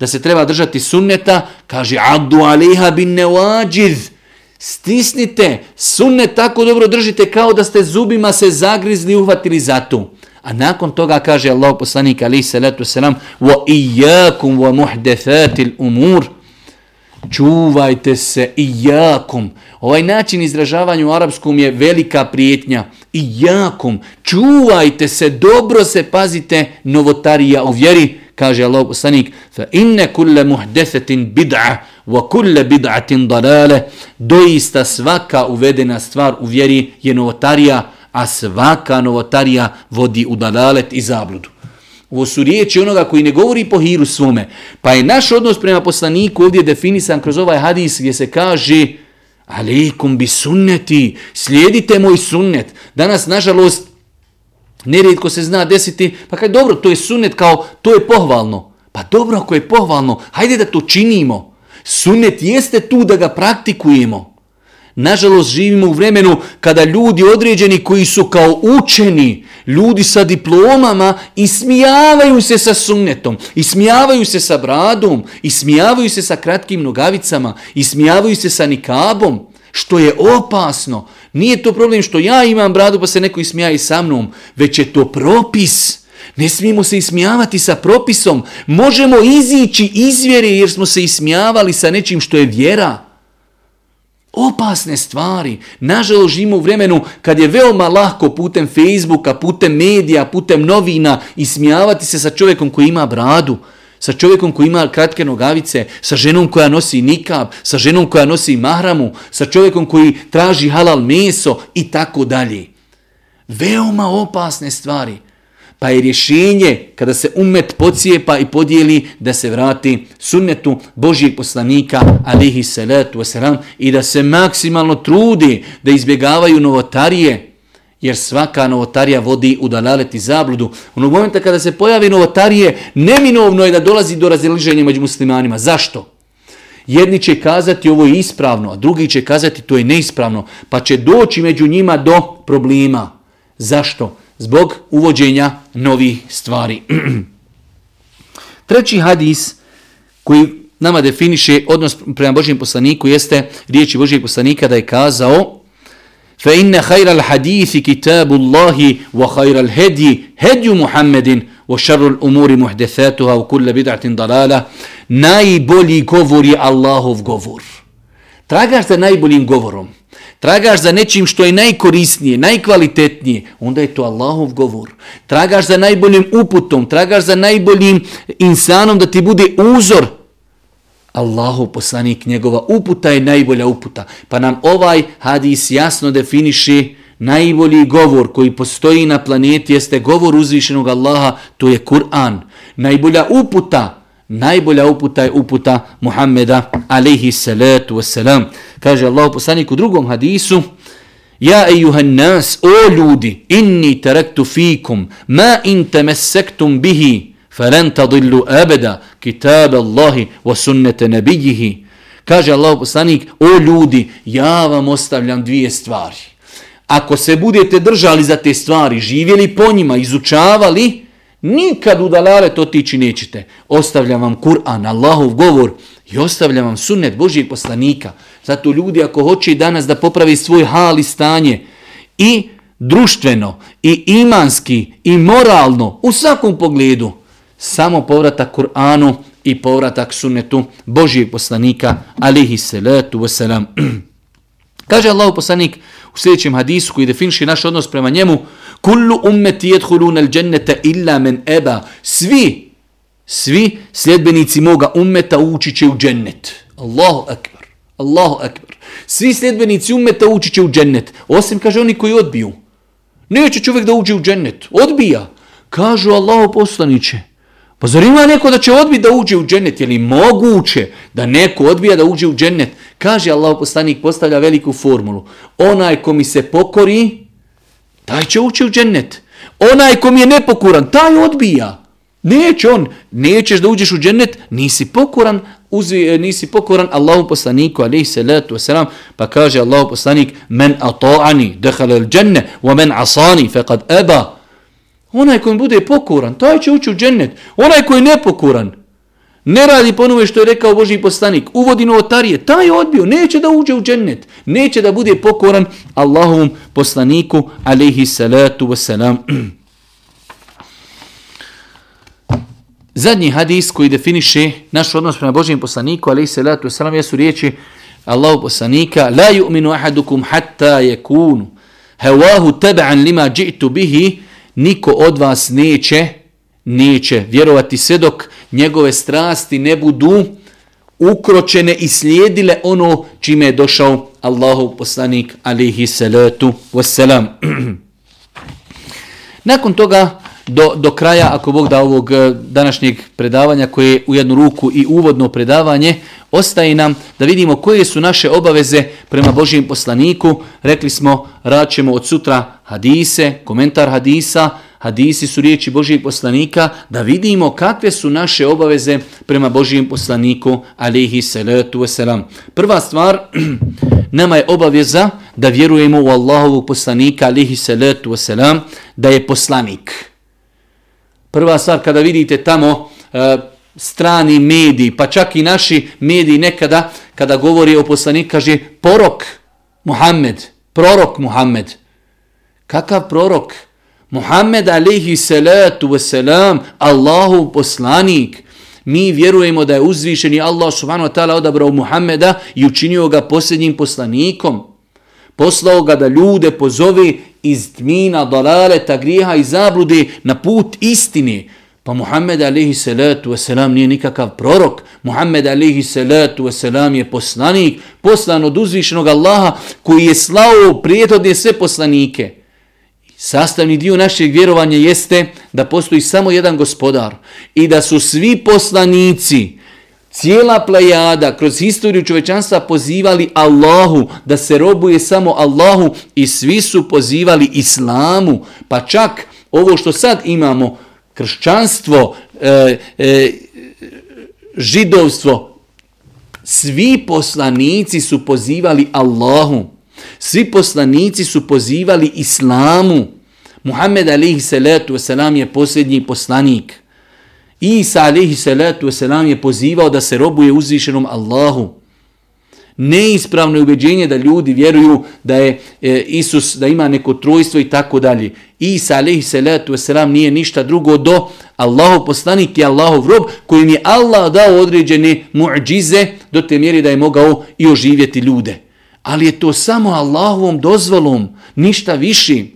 [SPEAKER 1] da se treba držati sunneta, kaže addu alejha bin nawajiz stisnite sunne tako dobro držite kao da ste zubima se zagrizli i uhvatili za tu. A nakon toga kaže Allah poslanik alaihi salatu wasalam wa iyakum wa muhdathatil umur. Čuvajte se iyakum ovaj način izražavanja u arapskom je velika prijetnja. Iyakum čuvajte se dobro se pazite novotarija u vjeri kaže Allah poslanik fa inne kulle muhdathatin bid'a wa kulle bid'atin dalale doista svaka uvedena stvar u vjeri je novotarija a svaka novotarija vodi u dalalet i zabludu. Ovo su riječi onoga koji ne govori po hiru svome. Pa je naš odnos prema poslaniku ovdje definisan kroz ovaj hadis gdje se kaže Aleikum bi sunneti, slijedite moj sunnet. Danas, nažalost, nerijetko se zna desiti, pa kaj dobro, to je sunnet kao, to je pohvalno. Pa dobro, ako je pohvalno, hajde da to činimo. Sunnet jeste tu da ga praktikujemo. Nažalost, živimo u vremenu kada ljudi određeni koji su kao učeni, ljudi sa diplomama, ismijavaju se sa sunnetom, ismijavaju se sa bradom, ismijavaju se sa kratkim nogavicama, ismijavaju se sa nikabom, što je opasno. Nije to problem što ja imam bradu pa se neko ismijaje sa mnom, već je to propis. Ne smijemo se ismijavati sa propisom. Možemo izići iz vjere jer smo se ismijavali sa nečim što je vjera. Opasne stvari. Nažalost, živimo u vremenu kad je veoma lahko putem Facebooka, putem medija, putem novina ismijavati se sa čovjekom koji ima bradu, sa čovjekom koji ima kratke nogavice, sa ženom koja nosi nikab, sa ženom koja nosi mahramu, sa čovjekom koji traži halal meso i tako dalje. Veoma opasne stvari. Pa je rješenje kada se umet pocijepa i podijeli da se vrati sunnetu Božijeg poslanika alihi salatu wasalam i da se maksimalno trudi da izbjegavaju novotarije jer svaka novotarija vodi u dalalet i zabludu. U momenta kada se pojavi novotarije neminovno je da dolazi do razliženja među muslimanima. Zašto? Jedni će kazati ovo je ispravno, a drugi će kazati to je neispravno, pa će doći među njima do problema. Zašto? zbog uvođenja novih stvari. (clears throat) Treći hadis koji nama definiše odnos prema Božijem poslaniku jeste riječi Božijeg poslanika da je kazao فَإِنَّ خَيْرَ الْحَدِيثِ كِتَابُ اللَّهِ وَخَيْرَ الْهَدِي هَدْيُ مُحَمَّدٍ وَشَرُّ الْأُمُورِ مُحْدَثَاتُهَا وَكُلَّ بِدْعَةٍ ضَلَالَ Najbolji govor je Allahov govor. Tragaš za najboljim govorom tragaš za nečim što je najkorisnije, najkvalitetnije, onda je to Allahov govor. Tragaš za najboljim uputom, tragaš za najboljim insanom da ti bude uzor. Allahov poslanik, njegova uputa je najbolja uputa. Pa nam ovaj hadis jasno definiši najbolji govor koji postoji na planeti jeste govor uzvišenog Allaha, to je Kur'an. Najbolja uputa najbolja uputa je uputa Muhammeda alaihi salatu wasalam. Kaže Allah poslanik u drugom hadisu, Ja ejuhan nas, o ljudi, inni teraktu fikum, ma in temesektum bihi, فَلَنْ تَضِلُّ abeda, kitab اللَّهِ وَسُنَّةَ نَبِيِّهِ. Kaže Allah poslanik, o ljudi, ja vam ostavljam dvije stvari. Ako se budete držali za te stvari, živjeli po njima, izučavali, Nikad u dalalet otići nećete. Ostavljam vam Kur'an, Allahov govor i ostavljam vam sunnet Božijeg poslanika. Zato ljudi ako hoće danas da popravi svoj hal i stanje i društveno, i imanski, i moralno, u svakom pogledu, samo povratak Kur'anu i povratak sunnetu Božijeg poslanika, alihi salatu wasalam. (clears throat) Kaže Allah poslanik u sljedećem hadisu koji definiši naš odnos prema njemu, Kullu ummeti jedhuluna al džennete illa men eba. Svi, svi sljedbenici moga ummeta ući će u džennet. Allahu akbar. Allahu akbar. Svi sljedbenici ummeta ući će u džennet. Osim, kaže, oni koji odbiju. Neće čovjek da uđe u džennet. Odbija. Kažu Allahu poslaniće. Pa zar ima neko da će odbiti da uđe u džennet? Je li moguće da neko odbija da uđe u džennet? Kaže Allah poslanik, postavlja veliku formulu. Onaj ko mi se pokori, taj će ući u džennet. Onaj kom je nepokuran, taj odbija. Neće on, nećeš da uđeš u džennet, nisi pokoran, uzvi, e, nisi pokoran Allahu poslaniku, alaihi salatu wasalam, pa kaže Allahu poslanik, men ata'ani, dakhala al-janna wa men asani, fekad eba. Onaj koji bude pokoran, taj će ući u džennet. Onaj koji je nepokoran, ne radi ponove što je rekao Boži poslanik, uvodi novotarije, taj je odbio, neće da uđe u džennet, neće da bude pokoran Allahovom poslaniku, alaihi salatu wasalam. (clears throat) Zadnji hadis koji definiše naš odnos prema Božijem poslaniku, alaihi salatu wasalam, jesu riječi Allahu poslanika, la yu'minu ahadukum hatta yakunu hawahu tab'an lima ji'tu bihi, niko od vas neće, neće vjerovati sve dok njegove strasti ne budu ukročene i slijedile ono čime je došao Allahov poslanik alihi salatu wassalam. (clears throat) Nakon toga, do, do kraja, ako Bog da ovog eh, današnjeg predavanja, koje je u jednu ruku i uvodno predavanje, ostaje nam da vidimo koje su naše obaveze prema Božijem poslaniku. Rekli smo, raćemo od sutra hadise, komentar hadisa, hadisi su riječi Božijeg poslanika, da vidimo kakve su naše obaveze prema Božijem poslaniku, alihi salatu wasalam. Prva stvar, (clears throat) nama je obaveza da vjerujemo u Allahovog poslanika, alihi salatu wasalam, da je poslanik. Prva stvar, kada vidite tamo e, strani mediji, pa čak i naši mediji nekada, kada govori o poslaniku, kaže porok Muhammed, prorok Muhammed. Kakav prorok? Muhammed alaihi salatu wasalam, Allahu poslanik, Mi vjerujemo da je uzvišeni Allah subhanahu wa ta'ala odabrao Muhammeda i učinio ga posljednjim poslanikom. Poslao ga da ljude pozove iz tmina, dalaleta, grijeha i zablude na put istine. Pa Muhammed alaihi salatu wasalam nije nikakav prorok. Muhammed alaihi salatu wasalam je poslanik, poslan od uzvišenog Allaha koji je slao prijetodne sve poslanike. Sastavni dio našeg vjerovanja jeste da postoji samo jedan gospodar i da su svi poslanici, cijela plejada kroz historiju čovečanstva pozivali Allahu, da se robuje samo Allahu i svi su pozivali Islamu. Pa čak ovo što sad imamo, kršćanstvo, e, e, židovstvo, svi poslanici su pozivali Allahu. Svi poslanici su pozivali islamu. Muhammed alihi salatu wasalam je posljednji poslanik. Isa alaihi salatu wasalam je pozivao da se robuje uzvišenom Allahu. Neispravno je ubeđenje da ljudi vjeruju da je e, Isus, da ima neko trojstvo i tako dalje. Isa alaihi salatu wasalam nije ništa drugo do Allahu poslanik i Allahov rob kojim je Allah dao određene muđize do te mjeri da je mogao i oživjeti ljude ali je to samo Allahovom dozvolom, ništa viši.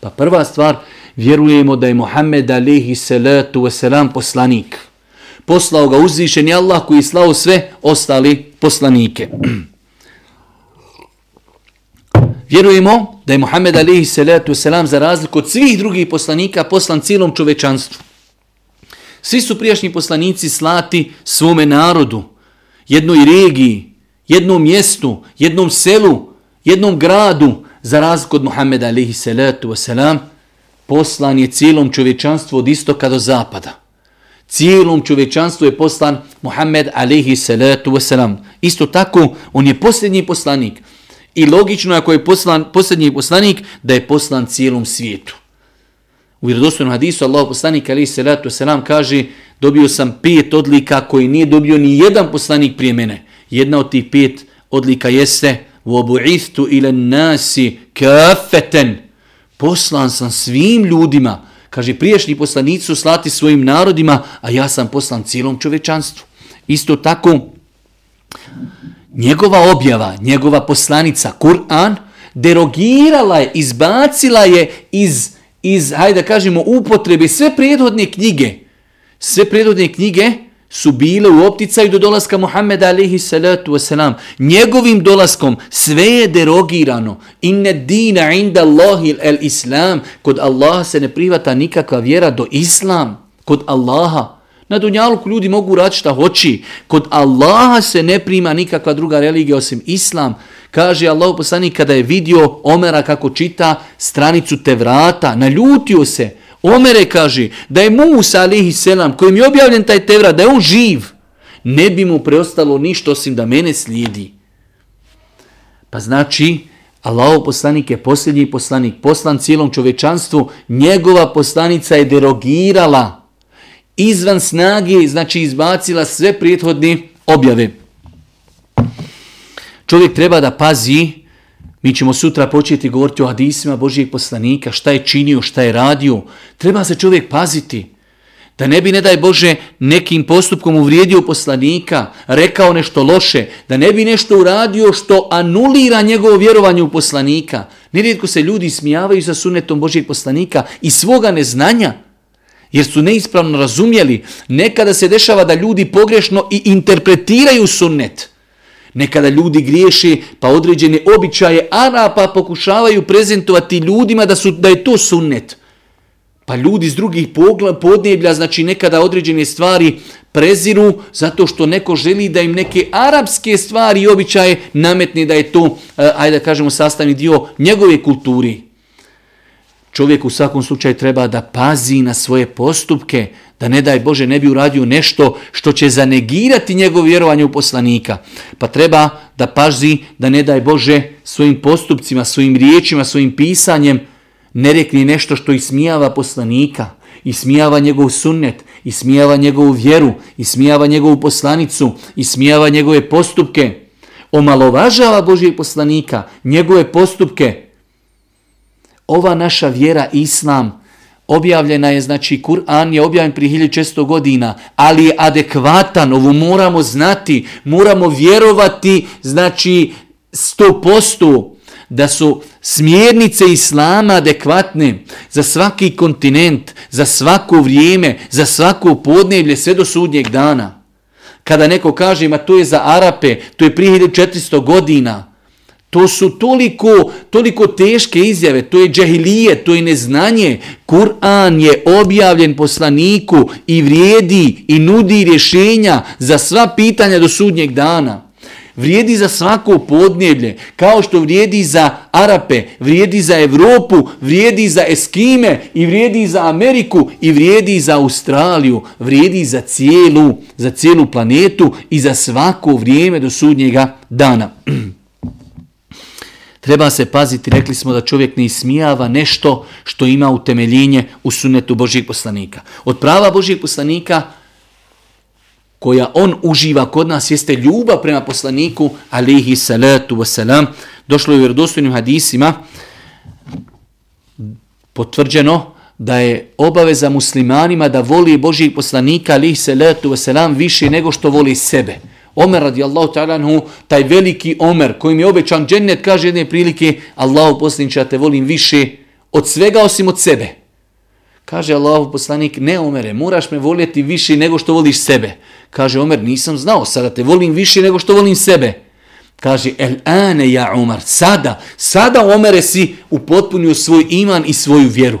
[SPEAKER 1] Pa prva stvar, vjerujemo da je Muhammed alaihi salatu wasalam poslanik. Poslao ga uzvišen je Allah koji je slao sve ostali poslanike. (clears throat) Vjerujemo da je Muhammed alaihi salatu wasalam za razliku od svih drugih poslanika poslan cijelom čovečanstvu. Svi su prijašnji poslanici slati svome narodu, jednoj regiji, jednom mjestu, jednom selu, jednom gradu, za razliku od Muhammeda alaihi salatu wasalam, poslan je cijelom čovječanstvu od istoka do zapada. Cijelom čovječanstvu je poslan Muhammed alihi salatu wasalam. Isto tako, on je posljednji poslanik. I logično ako je poslan, posljednji poslanik, da je poslan cijelom svijetu. U vjerodostojnom hadisu Allah poslanik alihi salatu wasalam kaže dobio sam pet odlika koji nije dobio ni jedan poslanik prije mene. Jedna od tih pet odlika jeste وَبُعِثْتُ إِلَى النَّاسِ كَافَتًا Poslan sam svim ljudima. Kaže, priješnji poslanici su slati svojim narodima, a ja sam poslan cijelom čovečanstvu. Isto tako, njegova objava, njegova poslanica, Kur'an, derogirala je, izbacila je iz, iz hajde da kažemo, upotrebe sve prijedhodne knjige. Sve prijedhodne knjige, su bile u opticaju do dolaska Muhammeda alaihi salatu wasalam. Njegovim dolaskom sve je derogirano. Inne dina inda Allahi el islam. Kod Allaha se ne privata nikakva vjera do islam. Kod Allaha. Na dunjalku ljudi mogu raditi šta hoći. Kod Allaha se ne prima nikakva druga religija osim islam. Kaže Allah poslanik kada je vidio Omera kako čita stranicu Tevrata, naljutio se. Omere kaže da je Musa alihi selam kojim je objavljen taj tevrat, da je on živ, ne bi mu preostalo ništa osim da mene slijedi. Pa znači, Allaho poslanik je posljednji poslanik, poslan cijelom čovečanstvu, njegova poslanica je derogirala izvan snage, znači izbacila sve prijethodne objave. Čovjek treba da pazi Mi ćemo sutra početi govoriti o hadisima Božijeg poslanika, šta je činio, šta je radio. Treba se čovjek paziti. Da ne bi, ne daj Bože, nekim postupkom uvrijedio poslanika, rekao nešto loše, da ne bi nešto uradio što anulira njegovo vjerovanje u poslanika. Nerijetko se ljudi smijavaju sa sunetom Božijeg poslanika i svoga neznanja, jer su neispravno razumjeli. Nekada se dešava da ljudi pogrešno i interpretiraju sunnet. Nekada ljudi griješi pa određene običaje Arapa pokušavaju prezentovati ljudima da su da je to sunnet. Pa ljudi iz drugih podneblja, znači nekada određene stvari preziru zato što neko želi da im neke arapske stvari i običaje nametne da je to, eh, ajde da kažemo, sastavni dio njegove kulturi. Čovjek u svakom slučaju treba da pazi na svoje postupke, da ne daj Bože ne bi uradio nešto što će zanegirati njegov vjerovanje u poslanika. Pa treba da pazi da ne daj Bože svojim postupcima, svojim riječima, svojim pisanjem ne rekne nešto što ismijava poslanika, ismijava njegov sunnet, ismijava njegovu vjeru, ismijava njegovu poslanicu, ismijava njegove postupke, omalovažava Božijeg poslanika, njegove postupke. Ova naša vjera, islam, objavljena je, znači Kur'an je objavljen prije 1600 godina, ali je adekvatan, ovo moramo znati, moramo vjerovati, znači 100% da su smjernice Islama adekvatne za svaki kontinent, za svako vrijeme, za svako podnevlje, sve do sudnjeg dana. Kada neko kaže, ma to je za Arape, to je prije 1400 godina, To su toliko, toliko teške izjave, to je džahilije, to je neznanje. Kur'an je objavljen poslaniku i vrijedi i nudi rješenja za sva pitanja do sudnjeg dana. Vrijedi za svako podneblje, kao što vrijedi za Arape, vrijedi za Evropu, vrijedi za Eskime i vrijedi za Ameriku i vrijedi za Australiju, vrijedi za cijelu, za cijelu planetu i za svako vrijeme do sudnjega dana. (clears throat) Treba se paziti, rekli smo da čovjek ne ismijava nešto što ima utemeljenje u sunetu Božijeg poslanika. Od prava Božijeg poslanika koja on uživa kod nas jeste ljubav prema poslaniku alihi salatu wasalam. Došlo je u vjerodostojnim hadisima potvrđeno da je obaveza muslimanima da voli Božijeg poslanika alihi salatu wasalam više nego što voli sebe. Omer radijallahu ta'ala anhu, taj veliki Omer kojim je obećan džennet, kaže jedne prilike, Allahu poslaniče, ja te volim više od svega osim od sebe. Kaže Allahu poslanik, ne Omere, moraš me voljeti više nego što voliš sebe. Kaže Omer, nisam znao, sada te volim više nego što volim sebe. Kaže, el ane ja Omar, sada, sada Omere si upotpunio svoj iman i svoju vjeru.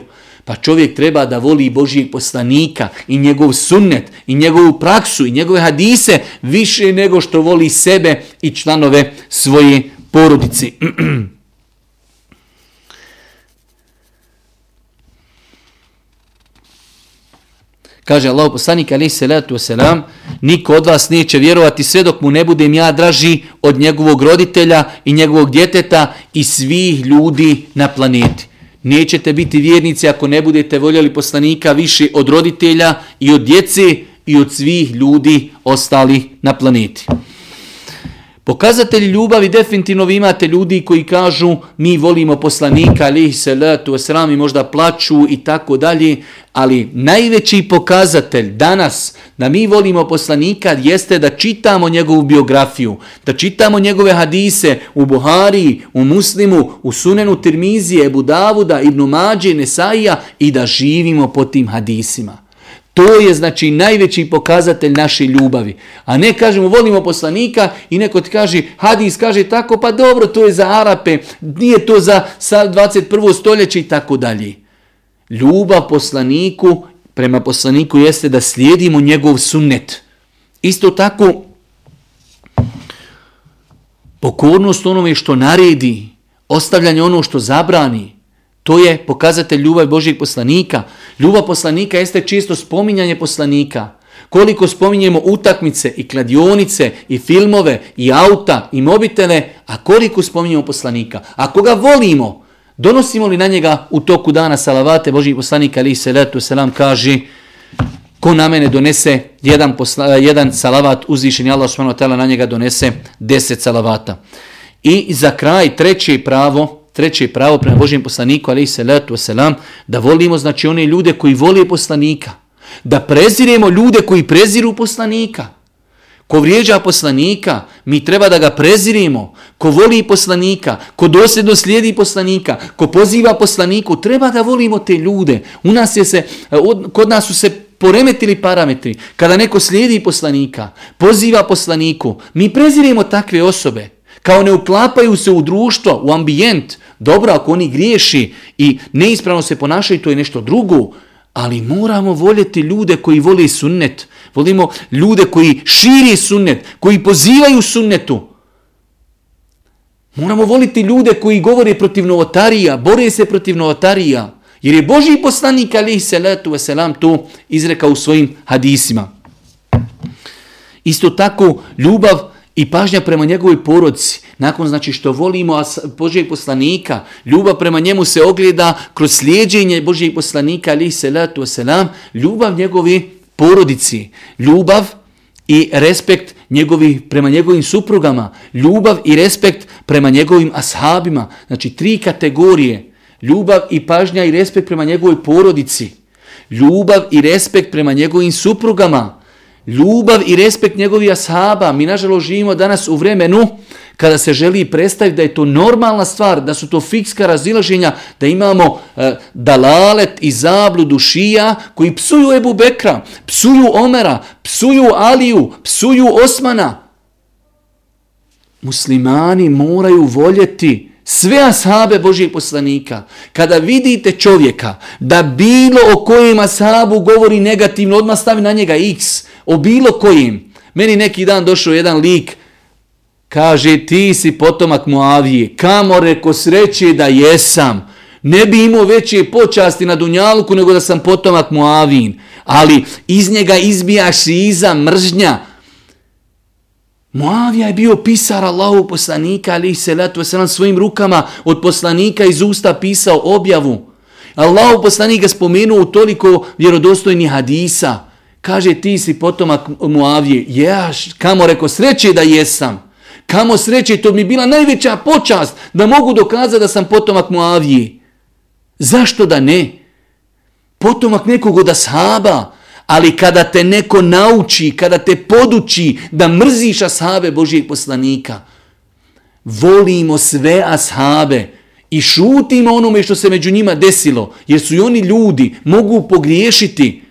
[SPEAKER 1] Pa čovjek treba da voli Božijeg poslanika i njegov sunnet i njegovu praksu i njegove hadise više nego što voli sebe i članove svoje porodice. (clears throat) Kaže Allah poslanik alaih salatu wasalam, niko od vas neće vjerovati sve dok mu ne budem ja draži od njegovog roditelja i njegovog djeteta i svih ljudi na planeti. Nećete biti vjernici ako ne budete voljeli poslanika više od roditelja i od djece i od svih ljudi ostali na planeti. Pokazatelji ljubavi definitivno vi imate ljudi koji kažu mi volimo poslanika, alihi salatu wasalam i možda plaću i tako dalje, ali najveći pokazatelj danas da mi volimo poslanika jeste da čitamo njegovu biografiju, da čitamo njegove hadise u Buhari, u Muslimu, u Sunenu Tirmizije, Ebu Davuda, Ibnu Mađe, Nesaija i da živimo po tim hadisima. To je znači najveći pokazatelj naše ljubavi. A ne kažemo volimo poslanika i neko ti kaže hadis kaže tako pa dobro to je za Arape, nije to za 21. stoljeće i tako dalje. Ljubav poslaniku prema poslaniku jeste da slijedimo njegov sunnet. Isto tako pokornost onome što naredi, ostavljanje ono što zabrani, To je pokazatelj ljubav Božijeg poslanika. Ljubav poslanika jeste čisto spominjanje poslanika. Koliko spominjemo utakmice i kladionice i filmove i auta i mobitele, a koliko spominjemo poslanika. Ako ga volimo, donosimo li na njega u toku dana salavate Božijeg poslanika ali se letu selam kaže ko na mene donese jedan, posla, jedan salavat uzvišen Allah subhanahu wa na njega donese deset salavata. I za kraj treće pravo treće pravo prema Božijem poslaniku, ali i salatu wasalam, da volimo znači one ljude koji voli poslanika. Da preziremo ljude koji preziru poslanika. Ko vrijeđa poslanika, mi treba da ga prezirimo. Ko voli poslanika, ko dosljedno slijedi poslanika, ko poziva poslaniku, treba da volimo te ljude. U nas je se, kod nas su se poremetili parametri. Kada neko slijedi poslanika, poziva poslaniku, mi preziremo takve osobe. Kao ne uklapaju se u društvo, u ambijent, Dobro, ako oni griješi i neispravno se ponašaju, to je nešto drugo. Ali moramo voljeti ljude koji voli sunnet. Volimo ljude koji širi sunnet, koji pozivaju sunnetu. Moramo voliti ljude koji govore protiv novotarija, bore se protiv novotarija. Jer je Boži poslanik, alihi salatu wasalam, to izrekao u svojim hadisima. Isto tako, ljubav i pažnja prema njegovoj porodci, nakon znači što volimo Božijeg poslanika, ljubav prema njemu se ogleda kroz slijedženje Božijeg poslanika, ali se letu selam, ljubav njegovi porodici, ljubav i respekt njegovi, prema njegovim suprugama, ljubav i respekt prema njegovim ashabima, znači tri kategorije, ljubav i pažnja i respekt prema njegovoj porodici, ljubav i respekt prema njegovim suprugama, ljubav i respekt njegovih ashaba. Mi nažalost živimo danas u vremenu kada se želi predstaviti da je to normalna stvar, da su to fikska razilaženja, da imamo e, dalalet i zabludu šija koji psuju Ebu Bekra, psuju Omera, psuju Aliju, psuju Osmana. Muslimani moraju voljeti sve ashabe Božijeg poslanika. Kada vidite čovjeka da bilo o kojem ashabu govori negativno, odmah stavi na njega x, o bilo kojim. Meni neki dan došao jedan lik Kaže, ti si potomak Moavije. Kamo reko sreće da jesam. Ne bi imao veće počasti na Dunjaluku nego da sam potomak Moavin. Ali iz njega izbija šiza, mržnja. Muavija je bio pisar Allahu poslanika, ali se letu selam svojim rukama od poslanika iz usta pisao objavu. Allahu ga spomenuo toliko vjerodostojnih hadisa. Kaže, ti si potomak Muavije, Jaš, kamo reko sreće da jesam. Kamo sreće, to mi bila najveća počast da mogu dokazati da sam potomak Muavije. Zašto da ne? Potomak nekog od ashaba, ali kada te neko nauči, kada te poduči da mrziš ashabe Božijeg poslanika, volimo sve ashabe i šutimo onome što se među njima desilo, jer su i oni ljudi, mogu pogriješiti,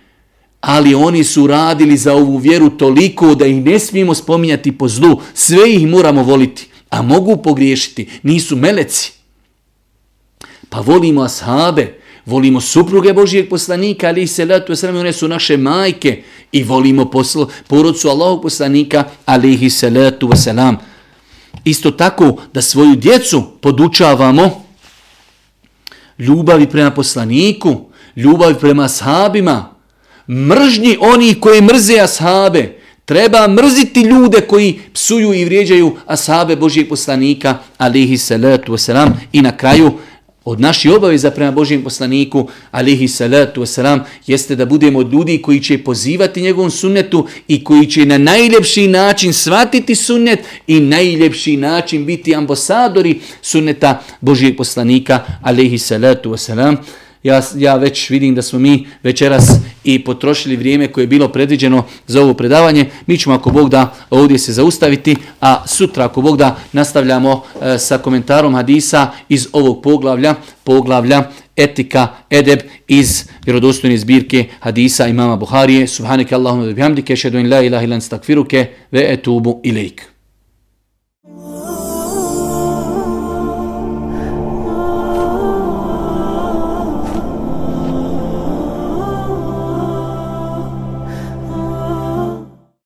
[SPEAKER 1] ali oni su radili za ovu vjeru toliko da ih ne smijemo spominjati po zlu. Sve ih moramo voliti, a mogu pogriješiti. Nisu meleci. Pa volimo ashabe, volimo supruge Božijeg poslanika, ali i salatu wasalam, one su naše majke i volimo posl, porodcu Allahog poslanika, ali i salatu wasalam. Isto tako da svoju djecu podučavamo ljubavi prema poslaniku, ljubavi prema ashabima, mržnji oni koji mrze ashabe. Treba mrziti ljude koji psuju i vrijeđaju ashabe Božijeg poslanika, alihi salatu wasalam. I na kraju, od naši obaveza prema Božijem poslaniku, alihi salatu wasalam, jeste da budemo od ljudi koji će pozivati njegovom sunnetu i koji će na najljepši način svatiti sunnet i najljepši način biti ambasadori sunneta Božijeg poslanika, alihi salatu wasalam. Ja, ja već vidim da smo mi večeras i potrošili vrijeme koje je bilo predviđeno za ovo predavanje. Mi ćemo ako Bog da ovdje se zaustaviti, a sutra ako Bog da nastavljamo e, sa komentarom hadisa iz ovog poglavlja, poglavlja etika, edeb iz vjerodostojne zbirke hadisa imama Buharije. Subhaneke Allahumma bihamdike, šedu in la ilaha ilan stakfiruke, ve etubu ilaik.